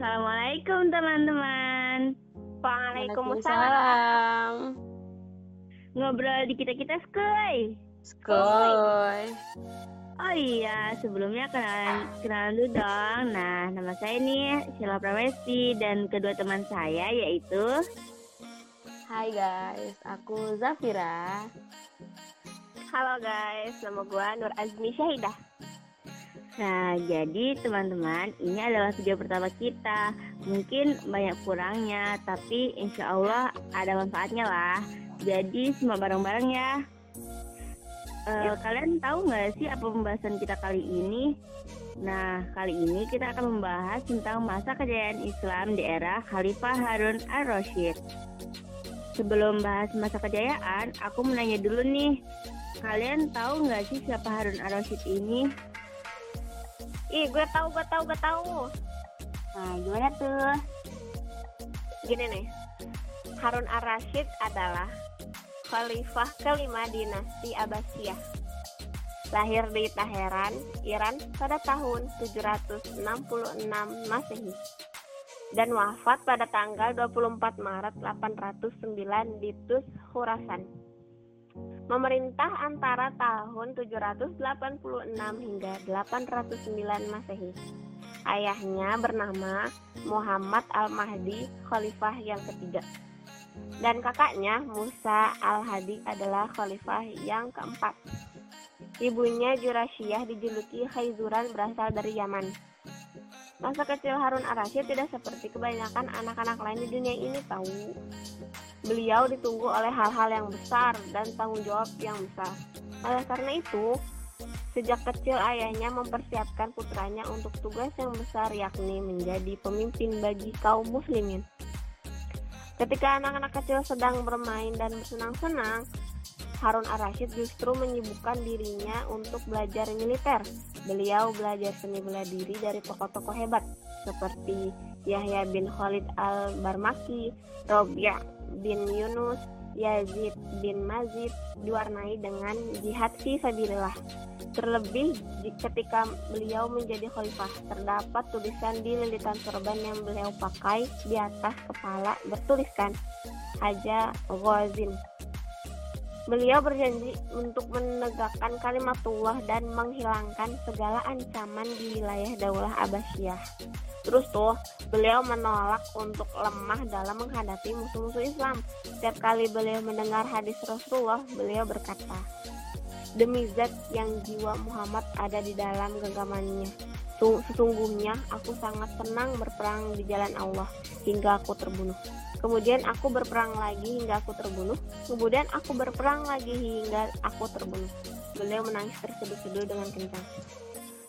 Assalamualaikum teman-teman. Waalaikumsalam. Ngobrol di kita kita skoy. Skoy. Oh iya, sebelumnya kenalan kenalan dulu dong. Nah, nama saya nih Sheila Pramesti dan kedua teman saya yaitu Hai guys, aku Zafira. Halo guys, nama gue Nur Azmi Syahidah. Nah, jadi teman-teman, ini adalah video pertama kita. Mungkin banyak kurangnya, tapi insya Allah ada manfaatnya lah. Jadi semua bareng-bareng ya. Uh, kalian tahu nggak sih apa pembahasan kita kali ini? Nah, kali ini kita akan membahas tentang masa kejayaan Islam di era Khalifah Harun al-Rashid. Sebelum bahas masa kejayaan, aku menanya dulu nih, Kalian tahu nggak sih siapa Harun Ar-Rasyid ini? Ih, gue tahu, gue tahu, gue tahu. Nah, gimana tuh? Gini nih, Harun Ar-Rasyid adalah khalifah kelima dinasti Abbasiyah. Lahir di Teheran, Iran pada tahun 766 Masehi dan wafat pada tanggal 24 Maret 809 di Tus, Khurasan. Memerintah antara tahun 786 hingga 809 Masehi. Ayahnya bernama Muhammad Al-Mahdi, khalifah yang ketiga. Dan kakaknya Musa Al-Hadi adalah khalifah yang keempat. Ibunya Jurasyiyah dijuluki Khaizuran berasal dari Yaman. Masa kecil Harun Ar-Rasyid tidak seperti kebanyakan anak-anak lain di dunia ini tahu. Beliau ditunggu oleh hal-hal yang besar dan tanggung jawab yang besar. Oleh karena itu, sejak kecil ayahnya mempersiapkan putranya untuk tugas yang besar yakni menjadi pemimpin bagi kaum muslimin. Ketika anak-anak kecil sedang bermain dan bersenang-senang, Harun Ar-Rasyid justru menyibukkan dirinya untuk belajar militer. Beliau belajar seni bela diri dari tokoh-tokoh hebat seperti Yahya bin Khalid al-Barmaki, Robiah bin Yunus Yazid bin Mazid diwarnai dengan jihad fi sabilillah. Terlebih ketika beliau menjadi khalifah, terdapat tulisan di lilitan sorban yang beliau pakai di atas kepala bertuliskan Haja Ghazin. Beliau berjanji untuk menegakkan kalimatullah dan menghilangkan segala ancaman di wilayah Daulah Abbasiyah. Terus tuh, beliau menolak untuk lemah dalam menghadapi musuh-musuh Islam. Setiap kali beliau mendengar hadis Rasulullah, beliau berkata, Demi zat yang jiwa Muhammad ada di dalam genggamannya. Sesungguhnya aku sangat senang berperang di jalan Allah hingga aku terbunuh. Kemudian aku berperang lagi hingga aku terbunuh. Kemudian aku berperang lagi hingga aku terbunuh. Beliau menangis terseduh-seduh dengan kencang.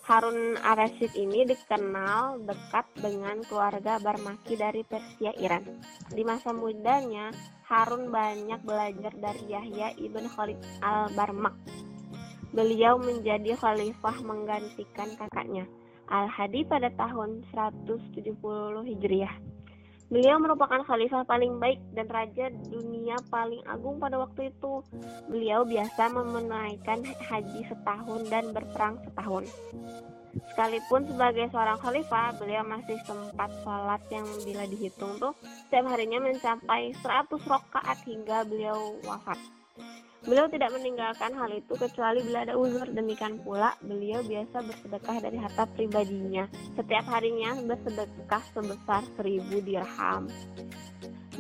Harun Ar-Rasyid ini dikenal dekat dengan keluarga Barmaki dari Persia Iran. Di masa mudanya, Harun banyak belajar dari Yahya ibn Khalid al-Barmak. Beliau menjadi khalifah menggantikan kakaknya, Al-Hadi pada tahun 170 Hijriah. Beliau merupakan khalifah paling baik dan raja dunia paling agung pada waktu itu. Beliau biasa menunaikan haji setahun dan berperang setahun. Sekalipun sebagai seorang khalifah, beliau masih sempat sholat yang bila dihitung tuh setiap harinya mencapai 100 rakaat hingga beliau wafat. Beliau tidak meninggalkan hal itu kecuali bila ada uzur. Demikian pula, beliau biasa bersedekah dari harta pribadinya. Setiap harinya bersedekah sebesar seribu dirham.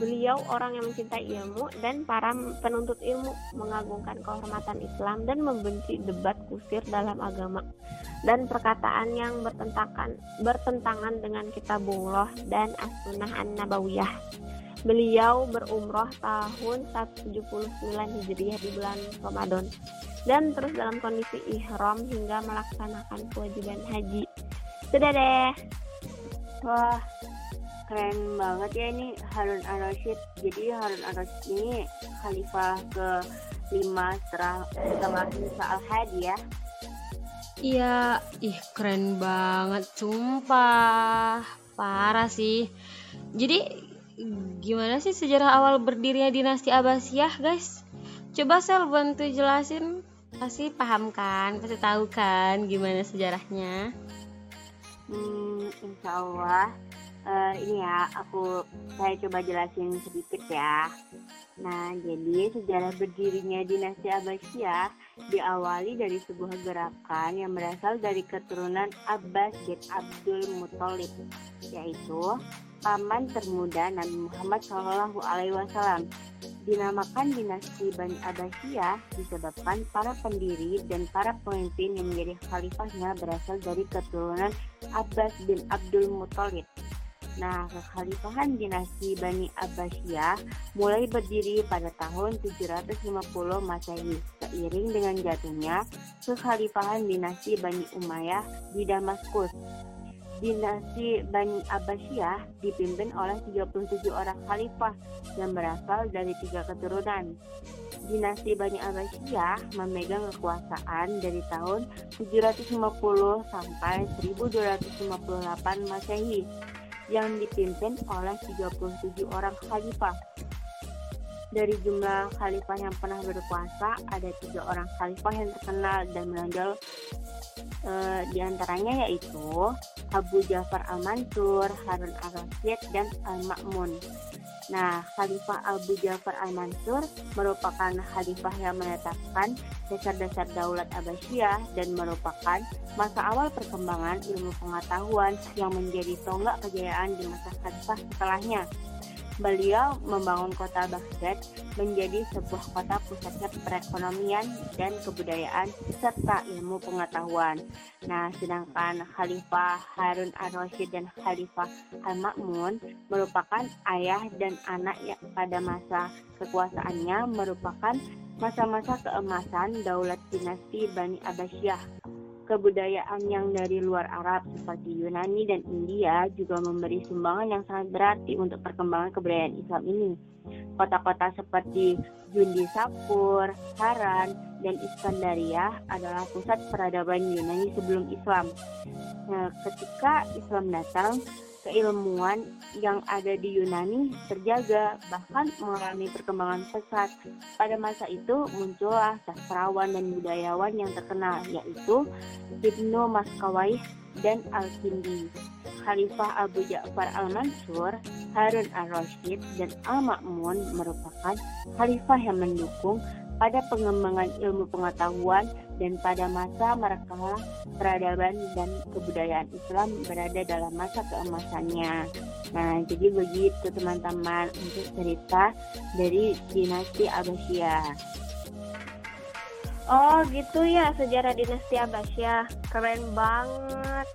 Beliau orang yang mencintai ilmu dan para penuntut ilmu mengagungkan kehormatan Islam dan membenci debat kusir dalam agama dan perkataan yang bertentangan bertentangan dengan kitabullah dan as-sunnah an-nabawiyah. Beliau berumroh tahun 179 Hijriah di bulan Ramadan dan terus dalam kondisi ihram hingga melaksanakan kewajiban haji. Sudah deh. Wah, keren banget ya ini Harun Ar-Rasyid. Jadi Harun Ar-Rasyid ini khalifah ke lima setelah setelah Musa Al-Hadi ya. Iya, ih keren banget, sumpah. Parah sih. Jadi gimana sih sejarah awal berdirinya dinasti Abbasiyah guys? Coba sel bantu jelasin. Pasti paham kan? Pasti tahu kan gimana sejarahnya? Hmm, insya Allah uh, ini ya aku saya coba jelasin sedikit ya. Nah, jadi sejarah berdirinya dinasti Abbasiyah diawali dari sebuah gerakan yang berasal dari keturunan Abbas bin Abdul Muthalib, yaitu paman termuda Nabi Muhammad Shallallahu Alaihi Wasallam. Dinamakan dinasti Bani Abbasiyah disebabkan para pendiri dan para pemimpin yang menjadi khalifahnya berasal dari keturunan Abbas bin Abdul Muthalib. Nah, kekhalifahan dinasti Bani Abbasiyah mulai berdiri pada tahun 750 Masehi seiring dengan jatuhnya kekhalifahan dinasti Bani Umayyah di Damaskus. Dinasti Bani Abbasiyah dipimpin oleh 37 orang khalifah yang berasal dari tiga keturunan. Dinasti Bani Abbasiyah memegang kekuasaan dari tahun 750 sampai 1258 Masehi yang dipimpin oleh 37 orang khalifah. Dari jumlah khalifah yang pernah berkuasa, ada tiga orang khalifah yang terkenal dan menonjol e, di antaranya yaitu Abu Ja'far al-Mansur, Harun al-Rasyid, dan al-Ma'mun. Nah, Khalifah Abu Ja'far al-Mansur merupakan khalifah yang menetapkan dasar-dasar daulat Abbasiyah dan merupakan masa awal perkembangan ilmu pengetahuan yang menjadi tonggak kejayaan di masa khalifah setelahnya. Beliau membangun kota Baghdad menjadi sebuah kota pusatnya perekonomian dan kebudayaan serta ilmu pengetahuan. Nah, sedangkan Khalifah Harun al-Rashid dan Khalifah al-Ma'mun merupakan ayah dan anak yang pada masa kekuasaannya merupakan masa-masa keemasan daulat dinasti Bani Abbasiyah kebudayaan yang dari luar Arab seperti Yunani dan India juga memberi sumbangan yang sangat berarti untuk perkembangan kebudayaan Islam ini. Kota-kota seperti Jundi Sapur, Haran, dan Iskandaria adalah pusat peradaban Yunani sebelum Islam. Nah, ketika Islam datang, keilmuan yang ada di Yunani terjaga bahkan mengalami perkembangan pesat. Pada masa itu muncullah sastrawan dan budayawan yang terkenal yaitu Ibnu Maskawais dan Al-Kindi. Khalifah Abu Ja'far Al-Mansur, Harun al-Rashid, dan Al-Ma'mun merupakan khalifah yang mendukung pada pengembangan ilmu pengetahuan dan pada masa mereka peradaban dan kebudayaan Islam berada dalam masa keemasannya. Nah, jadi begitu teman-teman untuk cerita dari dinasti Abbasiyah. Oh gitu ya sejarah dinasti Abbasiyah, keren banget.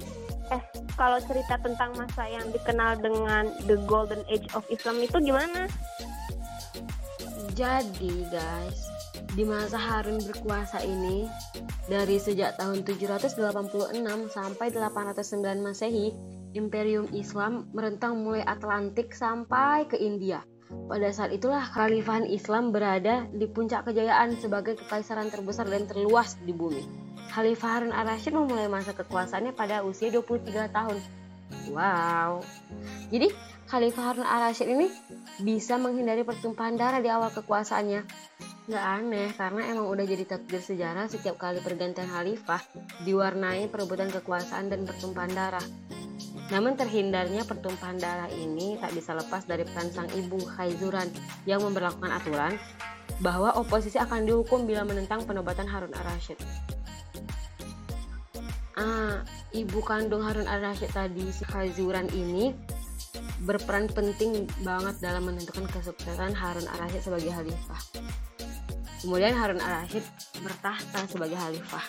Eh, kalau cerita tentang masa yang dikenal dengan the Golden Age of Islam itu gimana? Jadi guys, di masa Harun berkuasa ini, dari sejak tahun 786 sampai 809 Masehi, Imperium Islam merentang mulai Atlantik sampai ke India. Pada saat itulah Khalifahan Islam berada di puncak kejayaan sebagai kekaisaran terbesar dan terluas di bumi. Khalifah Harun al-Rashid memulai masa kekuasaannya pada usia 23 tahun. Wow. Jadi Khalifah Harun al-Rashid ini bisa menghindari pertumpahan darah di awal kekuasaannya Gak aneh karena emang udah jadi takdir sejarah setiap kali pergantian khalifah diwarnai perebutan kekuasaan dan pertumpahan darah. Namun terhindarnya pertumpahan darah ini tak bisa lepas dari peran sang ibu Khaizuran yang memperlakukan aturan bahwa oposisi akan dihukum bila menentang penobatan Harun al-Rashid. Ah, ibu kandung Harun al-Rashid tadi si Khaizuran ini berperan penting banget dalam menentukan kesuksesan Harun al-Rashid sebagai khalifah. Kemudian Harun al-Rashid bertahta sebagai khalifah.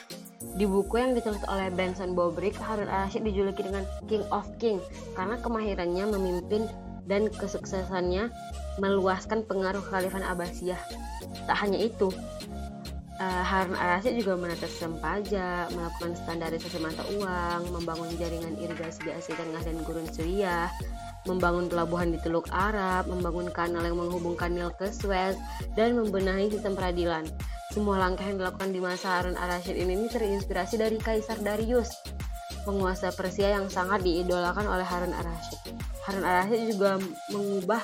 Di buku yang ditulis oleh Benson Bobrick, Harun al-Rashid dijuluki dengan King of King karena kemahirannya memimpin dan kesuksesannya meluaskan pengaruh khalifah Abbasiyah. Tak hanya itu, uh, Harun al-Rashid juga sistem pajak, melakukan standarisasi mata uang, membangun jaringan irigasi di Asia Tengah dan Gurun Suriah, membangun pelabuhan di Teluk Arab, membangun kanal yang menghubungkan Nil ke Suez, dan membenahi sistem peradilan. Semua langkah yang dilakukan di masa Harun al-Rashid ini, terinspirasi dari Kaisar Darius, penguasa Persia yang sangat diidolakan oleh Harun al-Rashid. Harun al-Rashid juga mengubah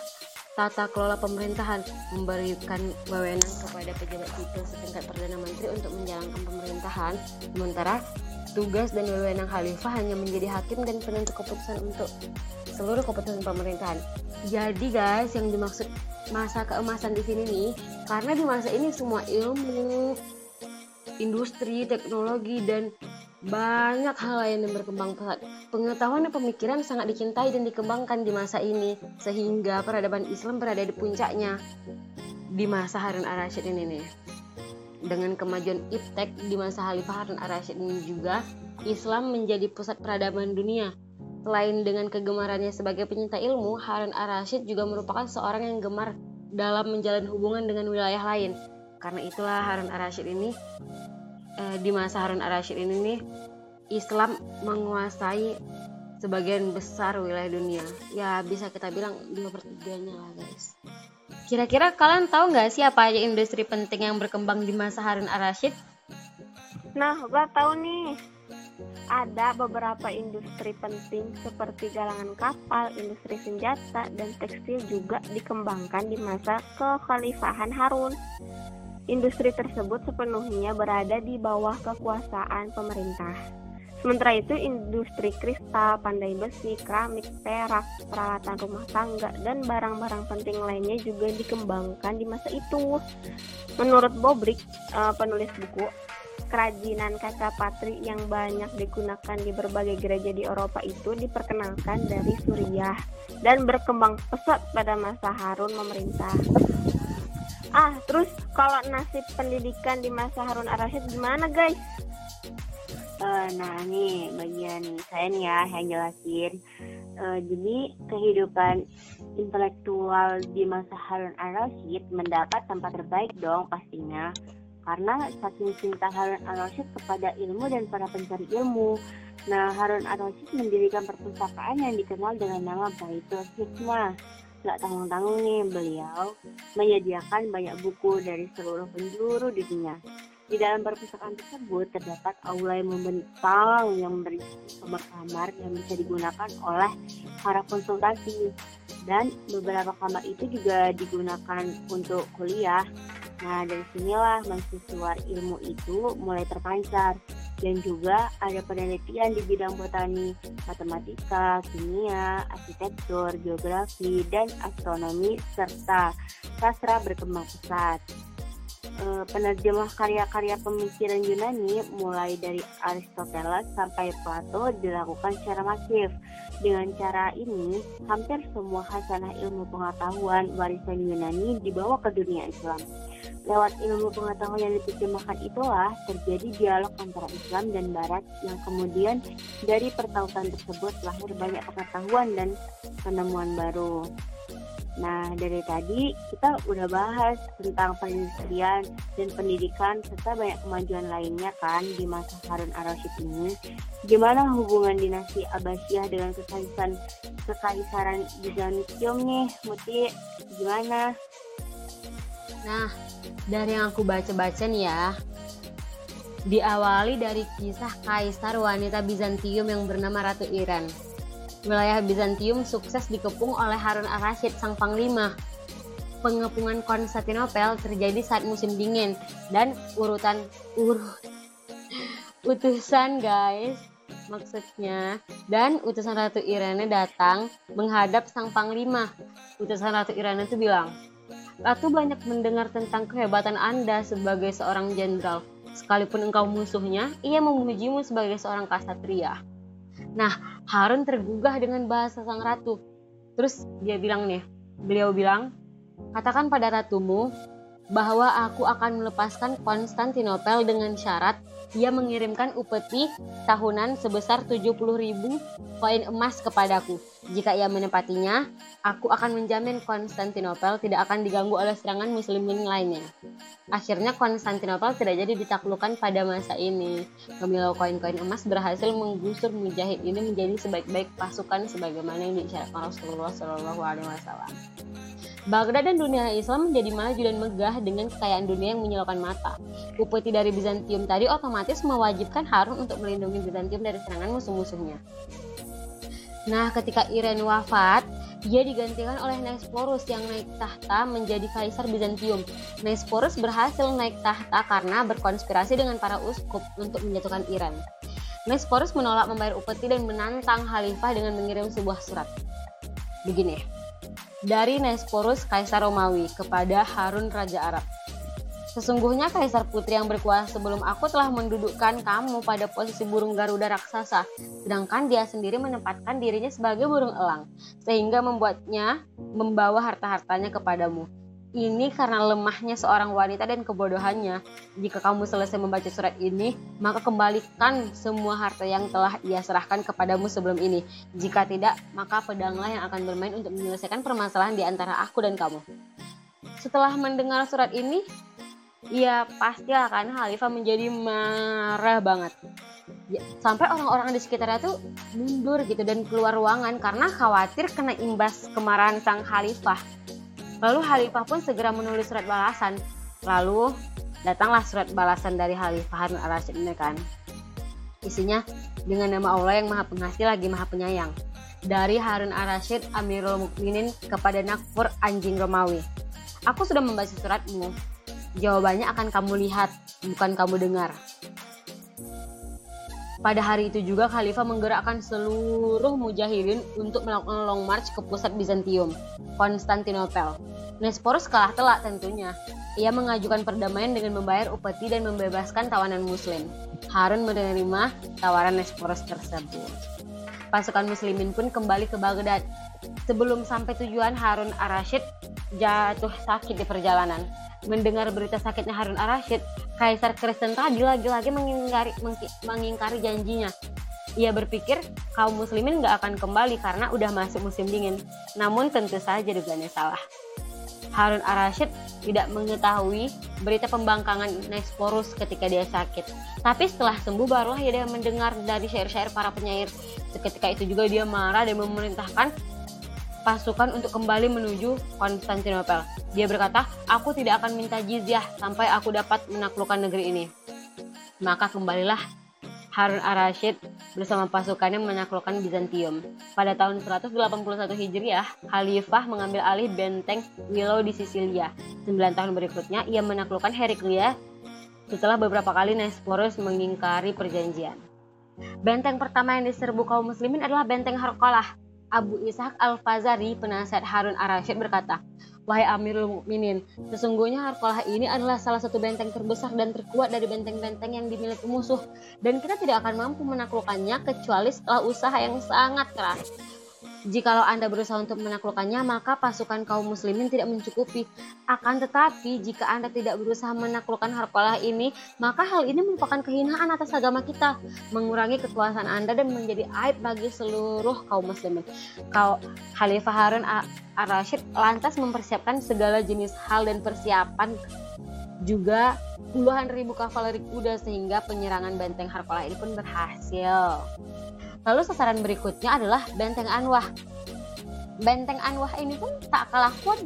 tata kelola pemerintahan, memberikan wewenang kepada pejabat sipil setingkat Perdana Menteri untuk menjalankan pemerintahan, sementara tugas dan wewenang khalifah hanya menjadi hakim dan penentu keputusan untuk seluruh keputusan pemerintahan. Jadi guys, yang dimaksud masa keemasan di sini nih, karena di masa ini semua ilmu, industri, teknologi dan banyak hal lain yang berkembang pesat. Pengetahuan dan pemikiran sangat dicintai dan dikembangkan di masa ini, sehingga peradaban Islam berada di puncaknya di masa Harun al-Rashid ini nih. Dengan kemajuan iptek di masa Khalifah Harun al-Rashid ini juga, Islam menjadi pusat peradaban dunia. Selain dengan kegemarannya sebagai penyinta ilmu, Harun al-Rashid juga merupakan seorang yang gemar dalam menjalin hubungan dengan wilayah lain. Karena itulah Harun al-Rashid ini eh, di masa Harun al-Rashid ini nih Islam menguasai sebagian besar wilayah dunia. Ya bisa kita bilang dua pertiganya lah guys. Kira-kira kalian tahu nggak sih apa aja industri penting yang berkembang di masa Harun al-Rashid? Nah, gua tahu nih. Ada beberapa industri penting seperti galangan kapal, industri senjata, dan tekstil juga dikembangkan di masa kekhalifahan Harun. Industri tersebut sepenuhnya berada di bawah kekuasaan pemerintah. Sementara itu, industri kristal, pandai besi, keramik, perak, peralatan rumah tangga, dan barang-barang penting lainnya juga dikembangkan di masa itu. Menurut Bobrik, eh, penulis buku, kerajinan kaca patri yang banyak digunakan di berbagai gereja di Eropa itu diperkenalkan dari Suriah dan berkembang pesat pada masa Harun memerintah. Ah, terus kalau nasib pendidikan di masa Harun al-Rashid gimana guys? Eh, nah nih bagian saya nih ya yang jelasin. Eh, jadi kehidupan intelektual di masa Harun al-Rashid mendapat tempat terbaik dong pastinya. Karena saking cinta Harun al-Rashid kepada ilmu dan para pencari ilmu. Nah, Harun al-Rashid mendirikan perpustakaan yang dikenal dengan nama Baitul Hikmah Gak tanggung-tanggung nih beliau menyediakan banyak buku dari seluruh penjuru dunia. Di dalam perpustakaan tersebut terdapat aula yang membentang yang berisi kamar-kamar yang bisa digunakan oleh para konsultasi dan beberapa kamar itu juga digunakan untuk kuliah. Nah dari sinilah mahasiswa ilmu itu mulai terpancar dan juga ada penelitian di bidang botani, matematika, kimia, arsitektur, geografi, dan astronomi serta sastra berkembang pesat. E, penerjemah karya-karya pemikiran Yunani mulai dari Aristoteles sampai Plato dilakukan secara masif. Dengan cara ini, hampir semua hasanah ilmu pengetahuan warisan Yunani dibawa ke dunia Islam. Lewat ilmu pengetahuan yang diterjemahkan itulah terjadi dialog antara Islam dan Barat yang kemudian dari pertautan tersebut lahir banyak pengetahuan dan penemuan baru. Nah, dari tadi kita udah bahas tentang perindustrian dan pendidikan serta banyak kemajuan lainnya kan di masa Harun al-Rashid ini. Gimana hubungan dinasti Abbasiyah dengan kekaisaran kekaisaran Bizantium nih, Muti? Gimana? Nah, dari yang aku baca-baca nih ya, diawali dari kisah kaisar wanita Bizantium yang bernama Ratu Iran. Wilayah Bizantium sukses dikepung oleh Harun al-Rashid, sang panglima. Pengepungan Konstantinopel terjadi saat musim dingin dan urutan urut utusan guys maksudnya dan utusan Ratu Irana datang menghadap sang panglima. Utusan Ratu Irana itu bilang, Ratu banyak mendengar tentang kehebatan Anda sebagai seorang jenderal. Sekalipun engkau musuhnya, ia memujimu sebagai seorang kasatria. Nah, Harun tergugah dengan bahasa sang ratu. Terus dia bilang nih, beliau bilang, katakan pada ratumu bahwa aku akan melepaskan Konstantinopel dengan syarat ia mengirimkan upeti tahunan sebesar 70 ribu koin emas kepadaku. Jika ia menepatinya, aku akan menjamin Konstantinopel tidak akan diganggu oleh serangan muslimin lainnya. Akhirnya Konstantinopel tidak jadi ditaklukkan pada masa ini. Pemilau koin-koin emas berhasil menggusur mujahid ini menjadi sebaik-baik pasukan sebagaimana yang diisyaratkan Rasulullah Shallallahu Alaihi. Baghdad dan dunia Islam menjadi maju dan megah dengan kekayaan dunia yang menyilaukan mata. Upeti dari Bizantium tadi otomatis mewajibkan Harun untuk melindungi Bizantium dari serangan musuh-musuhnya. Nah, ketika Iren wafat, Ia digantikan oleh Nesporus yang naik tahta menjadi kaisar Bizantium. Nesporus berhasil naik tahta karena berkonspirasi dengan para uskup untuk menjatuhkan Iran. Nesporus menolak membayar upeti dan menantang khalifah dengan mengirim sebuah surat. Begini, dari Nesporus Kaisar Romawi kepada Harun Raja Arab. Sesungguhnya Kaisar Putri yang berkuasa sebelum aku telah mendudukkan kamu pada posisi burung Garuda raksasa, sedangkan dia sendiri menempatkan dirinya sebagai burung elang, sehingga membuatnya membawa harta-hartanya kepadamu. Ini karena lemahnya seorang wanita dan kebodohannya. Jika kamu selesai membaca surat ini, maka kembalikan semua harta yang telah ia serahkan kepadamu sebelum ini. Jika tidak, maka pedanglah yang akan bermain untuk menyelesaikan permasalahan di antara aku dan kamu. Setelah mendengar surat ini, ia pasti akan Khalifah menjadi marah banget. Ya, sampai orang-orang di sekitarnya tuh mundur gitu dan keluar ruangan karena khawatir kena imbas kemarahan sang Khalifah. Lalu Khalifah pun segera menulis surat balasan. Lalu datanglah surat balasan dari Khalifah Harun al-Rasyid ini kan. Isinya dengan nama Allah yang maha pengasih lagi maha penyayang. Dari Harun al-Rasyid Amirul Mukminin kepada Nakfur anjing Romawi. Aku sudah membaca suratmu, Jawabannya akan kamu lihat, bukan kamu dengar. Pada hari itu juga Khalifah menggerakkan seluruh mujahidin untuk melakukan long march ke pusat Bizantium, Konstantinopel. Nesporus kalah telak tentunya. Ia mengajukan perdamaian dengan membayar upeti dan membebaskan tawanan muslim. Harun menerima tawaran Nesporus tersebut. Pasukan muslimin pun kembali ke Baghdad. Sebelum sampai tujuan Harun ar-Rasyid jatuh sakit di perjalanan mendengar berita sakitnya Harun al-Rashid, Kaisar Kristen tadi lagi-lagi mengingkari, mengingkari janjinya. Ia berpikir kaum muslimin gak akan kembali karena udah masuk musim dingin. Namun tentu saja dugaannya salah. Harun al-Rashid tidak mengetahui berita pembangkangan Nesporus ketika dia sakit. Tapi setelah sembuh barulah ia mendengar dari syair-syair para penyair. Seketika itu juga dia marah dan memerintahkan pasukan untuk kembali menuju Konstantinopel. Dia berkata, aku tidak akan minta jizyah sampai aku dapat menaklukkan negeri ini. Maka kembalilah Harun ar-Rasyid bersama pasukannya menaklukkan Bizantium. Pada tahun 181 Hijriah, Khalifah mengambil alih benteng Willow di Sisilia. Sembilan tahun berikutnya, ia menaklukkan Heraclea setelah beberapa kali Nesporus mengingkari perjanjian. Benteng pertama yang diserbu kaum muslimin adalah benteng Harqalah Abu Ishaq Al-Fazari, penasihat Harun ar-Rasyid berkata, Wahai Amirul Mukminin, sesungguhnya Harqalah ini adalah salah satu benteng terbesar dan terkuat dari benteng-benteng yang dimiliki musuh dan kita tidak akan mampu menaklukkannya kecuali setelah usaha yang sangat keras. Jikalau Anda berusaha untuk menaklukkannya, maka pasukan kaum muslimin tidak mencukupi. Akan tetapi, jika Anda tidak berusaha menaklukkan Harqalah ini, maka hal ini merupakan kehinaan atas agama kita, mengurangi kekuasaan Anda dan menjadi aib bagi seluruh kaum muslimin. Kau Khalifah Harun ar-Rasyid lantas mempersiapkan segala jenis hal dan persiapan juga puluhan ribu kavaleri kuda sehingga penyerangan benteng Harqalah ini pun berhasil. Lalu sasaran berikutnya adalah Benteng Anwah. Benteng Anwah ini pun tak kalah kuat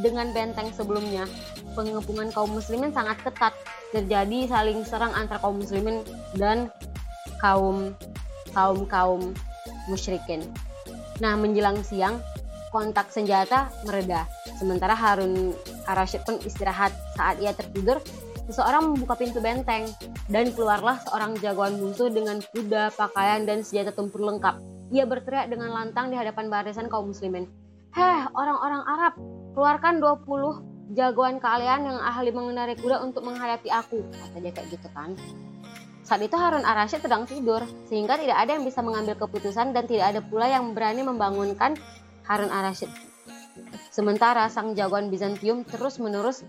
dengan benteng sebelumnya. Pengepungan kaum muslimin sangat ketat. Terjadi saling serang antara kaum muslimin dan kaum kaum kaum musyrikin. Nah, menjelang siang, kontak senjata mereda. Sementara Harun Arasyid pun istirahat. Saat ia tertidur, seseorang membuka pintu benteng dan keluarlah seorang jagoan musuh dengan kuda, pakaian, dan senjata tempur lengkap. Ia berteriak dengan lantang di hadapan barisan kaum muslimin. Heh, orang-orang Arab, keluarkan 20 jagoan kalian yang ahli mengendarai kuda untuk menghadapi aku. Kata dia kayak gitu kan. Saat itu Harun ar-Rasyid sedang tidur, sehingga tidak ada yang bisa mengambil keputusan dan tidak ada pula yang berani membangunkan Harun ar-Rasyid. Sementara sang jagoan Bizantium terus-menerus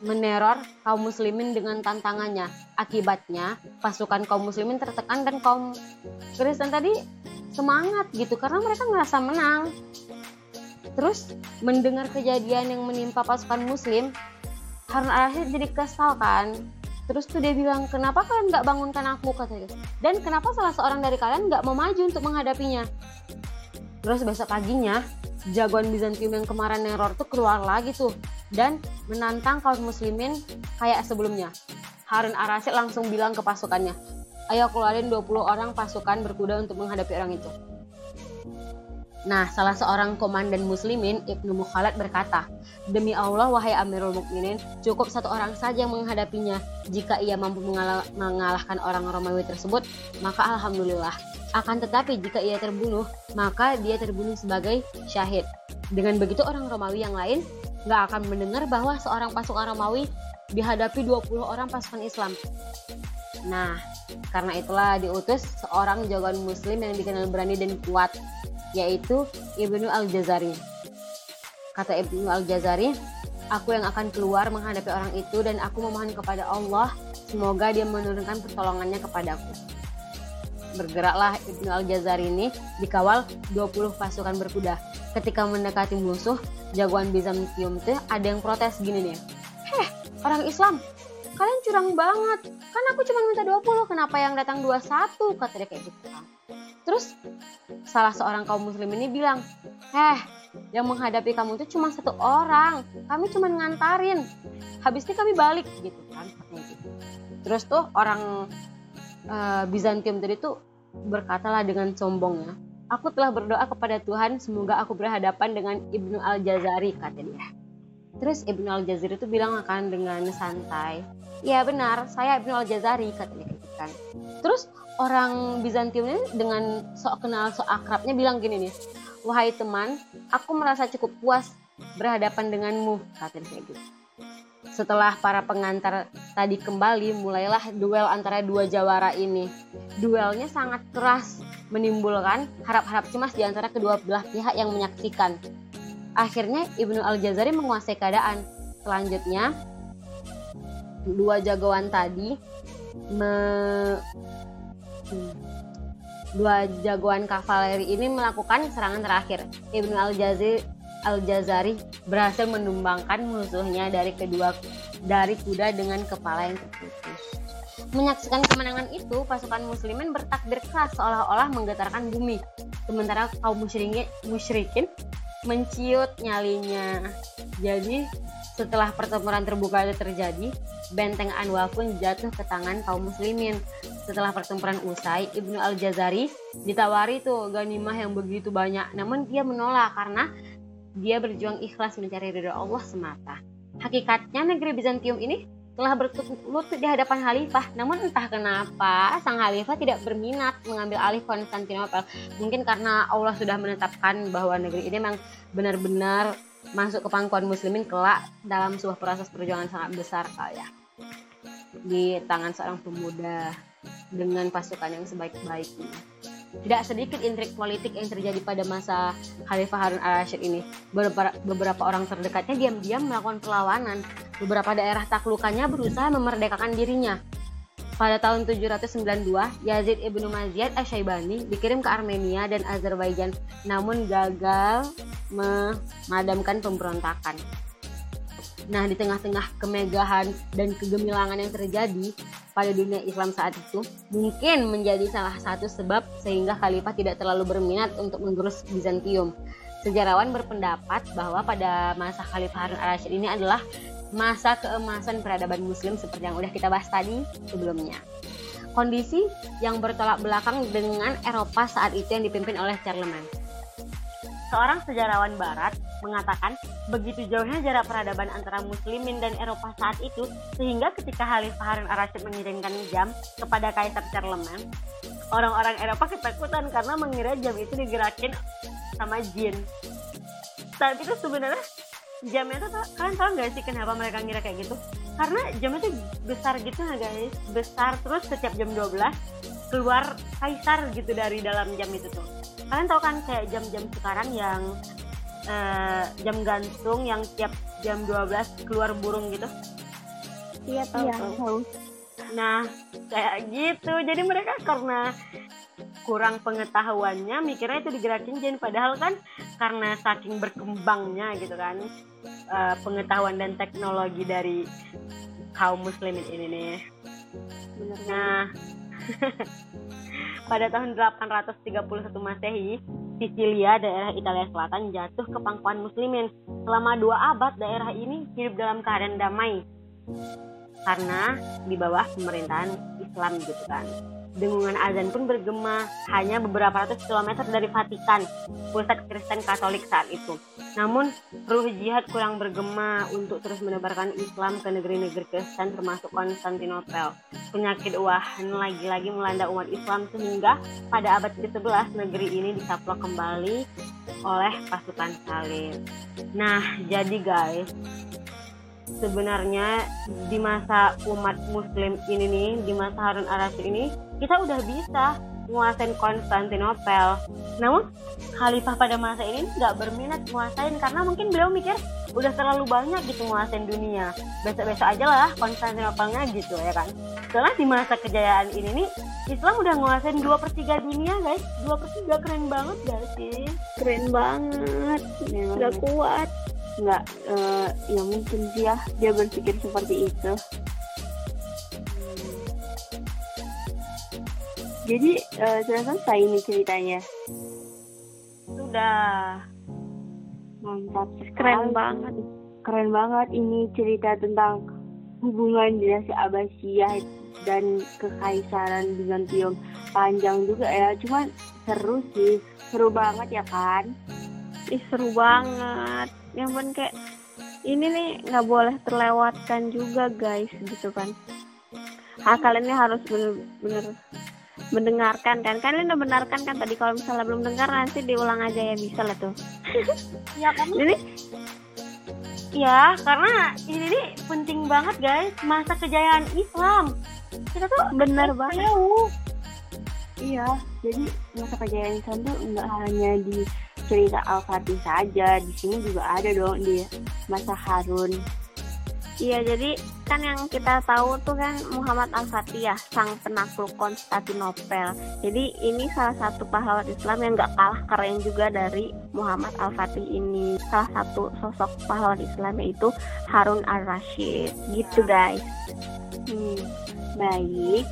meneror kaum muslimin dengan tantangannya. Akibatnya, pasukan kaum muslimin tertekan dan kaum Kristen tadi semangat gitu karena mereka merasa menang. Terus mendengar kejadian yang menimpa pasukan muslim, Harun al-Rashid jadi kesal kan. Terus tuh dia bilang, kenapa kalian nggak bangunkan aku katanya. Dan kenapa salah seorang dari kalian nggak mau maju untuk menghadapinya? Terus besok paginya, jagoan Bizantium yang kemarin neror tuh keluar lagi tuh dan menantang kaum muslimin kayak sebelumnya. Harun Arasid langsung bilang ke pasukannya, ayo keluarin 20 orang pasukan berkuda untuk menghadapi orang itu. Nah, salah seorang komandan muslimin, Ibnu Mukhalad berkata, Demi Allah, wahai Amirul Mukminin, cukup satu orang saja yang menghadapinya. Jika ia mampu mengalah mengalahkan orang Romawi tersebut, maka Alhamdulillah. Akan tetapi jika ia terbunuh, maka dia terbunuh sebagai syahid. Dengan begitu orang Romawi yang lain nggak akan mendengar bahwa seorang pasukan Romawi dihadapi 20 orang pasukan Islam. Nah, karena itulah diutus seorang jagoan muslim yang dikenal berani dan kuat yaitu Ibnu Al-Jazari. Kata Ibnu Al-Jazari, aku yang akan keluar menghadapi orang itu dan aku memohon kepada Allah semoga dia menurunkan pertolongannya kepadaku. Bergeraklah Ibnu Al-Jazari ini dikawal 20 pasukan berkuda. Ketika mendekati musuh, jagoan Bizantium itu ada yang protes gini nih. Heh, orang Islam, kalian curang banget. Kan aku cuma minta 20, kenapa yang datang 21? Kata dia kayak gitu. Terus salah seorang kaum muslim ini bilang, "Eh, yang menghadapi kamu itu cuma satu orang. Kami cuma ngantarin. Habis ini kami balik gitu kan." Terus tuh orang uh, Bizantium tadi tuh berkatalah dengan sombongnya, "Aku telah berdoa kepada Tuhan semoga aku berhadapan dengan Ibnu Al-Jazari," kata dia. Terus Ibnu Al-Jazari itu bilang akan dengan santai, "Ya benar, saya Ibnu Al-Jazari," kata dia gitu kan. Terus orang Bizantium ini dengan sok kenal sok akrabnya bilang gini nih wahai teman aku merasa cukup puas berhadapan denganmu kata dia gitu setelah para pengantar tadi kembali mulailah duel antara dua jawara ini. Duelnya sangat keras menimbulkan harap-harap cemas di antara kedua belah pihak yang menyaksikan. Akhirnya Ibnu Al-Jazari menguasai keadaan. Selanjutnya dua jagoan tadi me Dua jagoan kavaleri ini melakukan serangan terakhir. Ibnu Al-Jazari Al-Jazari berhasil menumbangkan musuhnya dari kedua dari kuda dengan kepala yang terputus. Menyaksikan kemenangan itu, pasukan muslimin bertakbir keras seolah-olah menggetarkan bumi. Sementara kaum musyrikin, musyrikin menciut nyalinya. Jadi setelah pertempuran terbuka itu terjadi, benteng Anwa pun jatuh ke tangan kaum muslimin. Setelah pertempuran usai, Ibnu Al-Jazari ditawari tuh ganimah yang begitu banyak. Namun dia menolak karena dia berjuang ikhlas mencari ridho Allah semata. Hakikatnya negeri Bizantium ini telah berlutut di hadapan khalifah. Namun entah kenapa sang khalifah tidak berminat mengambil alih Konstantinopel. Mungkin karena Allah sudah menetapkan bahwa negeri ini memang benar-benar masuk ke pangkuan muslimin kelak dalam sebuah proses perjuangan sangat besar kali ya di tangan seorang pemuda dengan pasukan yang sebaik-baiknya. Tidak sedikit intrik politik yang terjadi pada masa Khalifah Harun al-Rashid ini. Beberapa, beberapa orang terdekatnya diam-diam melakukan perlawanan. Beberapa daerah taklukannya berusaha memerdekakan dirinya. Pada tahun 792, Yazid ibnu Maziyad Asyaibani dikirim ke Armenia dan Azerbaijan, namun gagal memadamkan pemberontakan. Nah, di tengah-tengah kemegahan dan kegemilangan yang terjadi pada dunia Islam saat itu, mungkin menjadi salah satu sebab sehingga khalifah tidak terlalu berminat untuk mengurus Bizantium. Sejarawan berpendapat bahwa pada masa Khalifah Harun al-Rashid ini adalah masa keemasan peradaban muslim seperti yang udah kita bahas tadi sebelumnya. Kondisi yang bertolak belakang dengan Eropa saat itu yang dipimpin oleh Charlemagne. Seorang sejarawan barat mengatakan begitu jauhnya jarak peradaban antara muslimin dan Eropa saat itu sehingga ketika Khalifah Harun al-Rashid mengirimkan jam kepada Kaisar Charlemagne, orang-orang Eropa ketakutan karena mengira jam itu digerakin sama jin. Saat itu sebenarnya jamnya tuh kalian tahu nggak sih kenapa mereka ngira kayak gitu karena jamnya tuh besar gitu nah guys besar terus setiap jam 12 keluar kaisar gitu dari dalam jam itu tuh. Kalian tahu kan kayak jam-jam sekarang yang uh, jam gantung yang tiap jam 12 keluar burung gitu? Iya tahu iya, tahu. Nah kayak gitu. Jadi mereka karena kurang pengetahuannya mikirnya itu digerakin jin padahal kan karena saking berkembangnya gitu kan uh, pengetahuan dan teknologi dari kaum muslimin ini nih. Nah pada tahun 831 Masehi Sisilia daerah Italia Selatan jatuh ke pangkuan muslimin. Selama dua abad daerah ini hidup dalam keadaan damai. Karena di bawah pemerintahan Islam gitu kan Dengungan azan pun bergema hanya beberapa ratus kilometer dari Vatikan, pusat Kristen Katolik saat itu. Namun, ruh jihad kurang bergema untuk terus menebarkan Islam ke negeri-negeri Kristen termasuk Konstantinopel. Penyakit wahan lagi-lagi melanda umat Islam sehingga pada abad ke-11 negeri ini disaplok kembali oleh pasukan salib. Nah, jadi guys, sebenarnya di masa umat muslim ini nih di masa Harun al-Rasyid ini kita udah bisa menguasain Konstantinopel. Namun khalifah pada masa ini nggak berminat menguasain karena mungkin beliau mikir udah terlalu banyak gitu menguasain dunia. Besok-besok aja lah Konstantinopelnya gitu ya kan? Setelah di masa kejayaan ini nih Islam udah nguasain dua per tiga dunia guys. Dua per tiga keren banget gak sih? Keren banget. Nggak kuat nggak uh, ya mungkin sih ya dia berpikir seperti itu. Jadi uh, sudah selesai ini ceritanya? Sudah. Mantap. Keren banget. keren banget ini cerita tentang hubungan dinasti Abbasiyah dan kekaisaran Bizantium panjang juga ya. Cuman seru sih. Seru banget ya kan? Ih, seru banget yang pun kayak ini nih nggak boleh terlewatkan juga guys gitu kan. Hal kalian ini harus bener-bener mendengarkan kan. Kalian udah benarkan kan tadi kalau misalnya belum dengar nanti diulang aja ya bisa lah tuh. Ya kan ini ya karena ini nih penting banget guys. Masa kejayaan Islam. Kita tuh bener banget. iya jadi masa kejayaan Islam tuh nggak hanya di cerita Al-Fatih saja di sini juga ada dong di masa Harun Iya jadi kan yang kita tahu tuh kan Muhammad Al-Fatih ya sang penakluk Konstantinopel. Jadi ini salah satu pahlawan Islam yang gak kalah keren juga dari Muhammad Al-Fatih ini. Salah satu sosok pahlawan Islam yaitu Harun Al-Rashid. Gitu guys. Hmm, baik.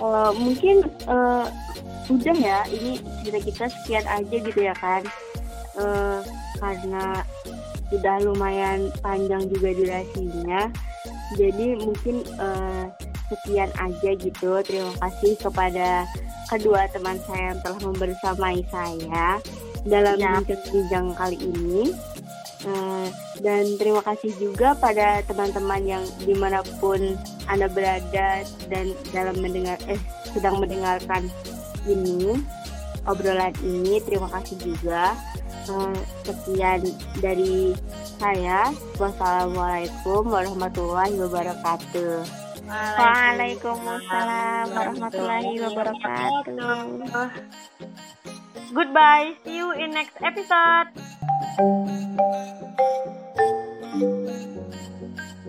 Uh, mungkin uh, udah ya ini cerita kita sekian aja gitu ya kan uh, karena sudah lumayan panjang juga durasinya jadi mungkin uh, sekian aja gitu terima kasih kepada kedua teman saya yang telah membersamai saya dalam ya. bincang-bincang kali ini uh, dan terima kasih juga pada teman-teman yang di mana pun anda berada dan dalam mendengar eh sedang mendengarkan ini obrolan ini terima kasih juga. Uh, sekian dari saya. Wassalamualaikum warahmatullahi wabarakatuh. Waalaikumsalam warahmatullahi wabarakatuh Goodbye. See you in next episode